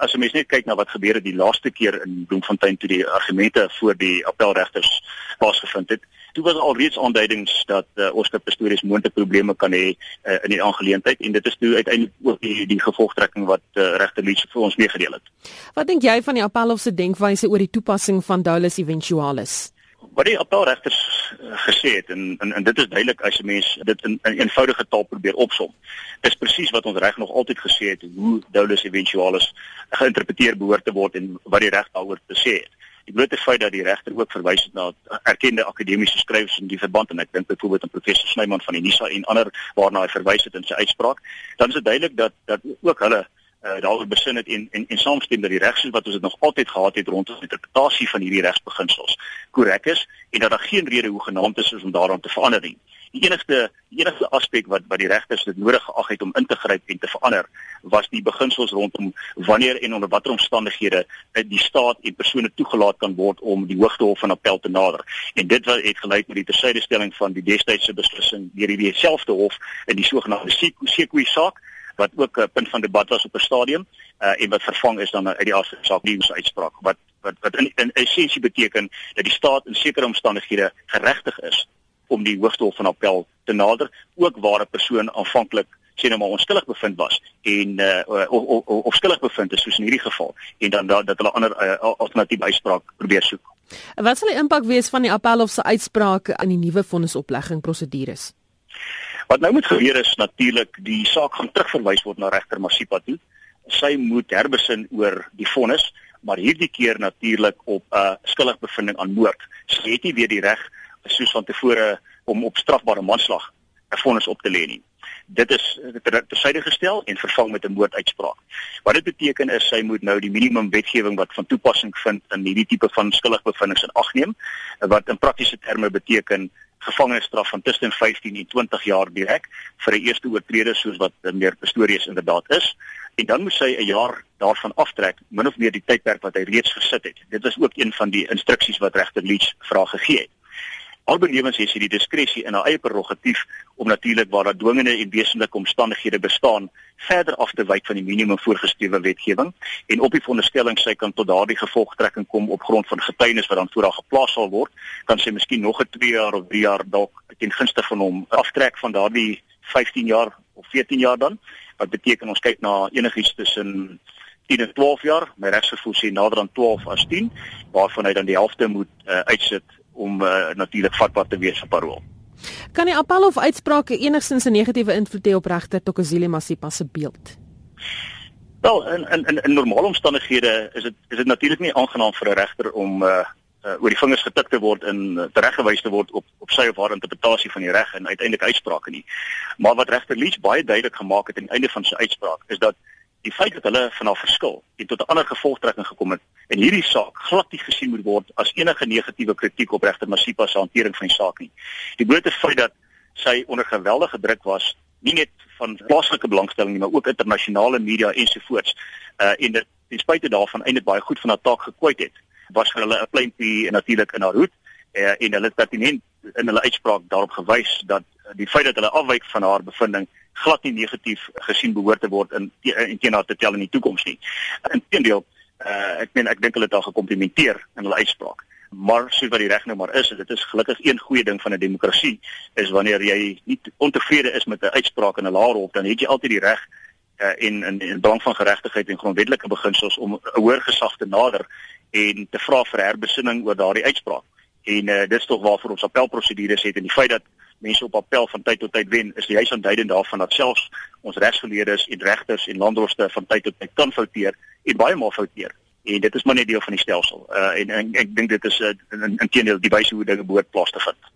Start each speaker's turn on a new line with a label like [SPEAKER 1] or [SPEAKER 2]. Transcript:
[SPEAKER 1] as 'n mens net kyk na wat gebeur het die laaste keer in Bloemfontein toe die argumente voor die appelregters plaasgevind het, toe was al reeds aanduidings dat uh, Oscar Pistorius moontlik probleme kan hê uh, in die aangeleentheid en dit is toe uiteindelik ook die die gevolgtrekking wat uh, regter Leach vir ons meegedeel het.
[SPEAKER 2] Wat dink jy van die appelhof se denkwyse oor die toepassing van dolus eventualis?
[SPEAKER 1] Wat die appelregters gesê het en, en en dit is duidelik as 'n mens dit in 'n eenvoudige taal probeer opsom. Dis presies wat ons reg nog altyd gesê het hoe dolus eventualis geïnterpreteer behoort te word en wat die reg daaroor te sê het. Die blote feit dat die regter ook verwys het na erkende akademiese skrywers in die verband en ek dink byvoorbeeld aan professor Snyman van die NISA en ander waarna hy verwys het in sy uitspraak, dan is dit duidelik dat dat ook hulle uh, daaroor besin het en en en saamstem dat die regsoos wat ons dit nog altyd gehad het rondom die interpretasie van hierdie regsbeginsels korrek is en dat daar geen rede hoegenaamd is om daaraan te verander nie. Die enigste die enigste aspek wat wat die regters dit nodig geag het om in te gryp en te verander was die beginsels rondom wanneer en onder watter omstandighede die staat en persone toegelaat kan word om die hoogtehof van appel te nader. En dit wat het gelei tot die tersydestelling van die destydse beslissing deur die dieselfde hof in die sogenaamde Sekwe saak wat ook 'n punt van debat was op 'n stadium uh, en wat vervang is dan uit die afsaak die uitspraak wat wat wat in, in essensie beteken dat die staat in sekere omstandighede geregtig is om die hoogtehof van appel te nader ook waar 'n persoon aanvanklik sê nou maar onskuldig bevind was en uh, of, of, of skuldig bevind is soos in hierdie geval en dan dat, dat hulle ander uh, alternatiewe uitspraak probeer soek.
[SPEAKER 2] Wat sal die impak wees van die appelhof se uitsprake in die nuwe vonnisoplegging prosedures?
[SPEAKER 1] Wat nou moet gebeur is natuurlik die saak gaan terugverwys word na regter Masipa toe. Sy moet herbesin oor die vonnis, maar hierdie keer natuurlik op 'n uh, skuldigbevinding aan moord. Sy het nie weer die reg soos van tevore om op strafbare manslag 'n vonnis op te lê nie. Dit is tersyde gestel en vervang met 'n moorduitspraak. Wat dit beteken is sy moet nou die minimum wetgewing wat van toepassing vind in hierdie tipe van skuldigbevindings in ag neem, wat in praktiese terme beteken gevangenisstraf van tussen 15 en 20 jaar direk vir 'n eerste oortreder soos wat meer Pistorius inderdaad is en dan moet sy 'n jaar daarvan aftrek min of meer die tydperk wat hy reeds gesit het. Dit was ook een van die instruksies wat regter Leach vra gegee het. Albenewens het sy die diskresie in haar eie prerogatief om natuurlik waar daar dwingende en wesenlike omstandighede bestaan, verder af te wyk van die minimum voorgeskrewe wetgewing en op die veronderstelling sy kan tot daardie gevolgtrekking kom op grond van getuienis wat dan voor haar geplaas sal word, kan sy miskien nog 'n 2 jaar of 3 jaar dalk ten gunste van hom aftrek van daardie 15 jaar of 14 jaar dan. Wat beteken ons kyk na enigiets tussen 10 en 12 jaar, my regsgevoel sê nader aan 12 as 10, waarvan hy dan die helfte moet uh, uitsit om uh, natuurlik vatbaar te wees vir parol.
[SPEAKER 2] Kan die appelhof uitsprake enigstens 'n negatiewe invloed hê op regter Tokozile Masipa se beeld?
[SPEAKER 1] Wel, in in in, in normale omstandighede is dit is dit natuurlik nie aangenaam vir 'n regter om uh, uh oor die vingers getik te word en uh, tereggewys te word op op sy of haar interpretasie van die reg en uiteindelik uitsprake nie. Maar wat regter Leach baie duidelik gemaak het aan die einde van sy uitspraak is dat die feit dat hulle van haar verskil en tot 'n ander gevolgtrekking gekom het en hierdie saak glad nie gesien moet word as enige negatiewe kritiek op regter Masipa se hantering van die saak nie. Die blote feit dat sy onder geweldige druk was, nie net van plaaslike belangstelling nie, maar ook internasionale media ensovoorts, uh en dit ten spyte daarvan eintlik baie goed van haar taak gekwyt het, was vir hulle 'n pleintjie natuurlik in haar hoed uh, en hulle het pertinent in hulle uitspraak daarop gewys dat die feit dat hulle afwyk van haar bevinding glad nie negatief gesien behoort te word in in teenoor te tel in die toekoms nie. Inteendeel, uh, ek meen ek dink hulle het al gekomplimenteer in hulle uitspraak. Maar soos wat die reg nou maar is, dit is gelukkig een goeie ding van 'n demokrasie is wanneer jy nie ontevrede is met 'n uitspraak in 'n laer hof, dan het jy altyd die reg uh, en in in belang van geregtigheid en grondwetlike beginsels om 'n hoër gesag te nader en te vra vir herbesinning oor daardie uitspraak. En uh, dit is tog waarvoor ons appelprosedures het en die feit dat mense op appel van tyd tot tyd wen is juis aanduidend daarvan dat selfs ons regsgeleerdes en regters en landdroste van tyd tot tyd kan fouteer en baie maal fouteer. En dit is maar net deel van die stelsel. Uh, en, en ek dink dit is uh, in, in teendeel die wyse hoe dinge behoort plaas te vind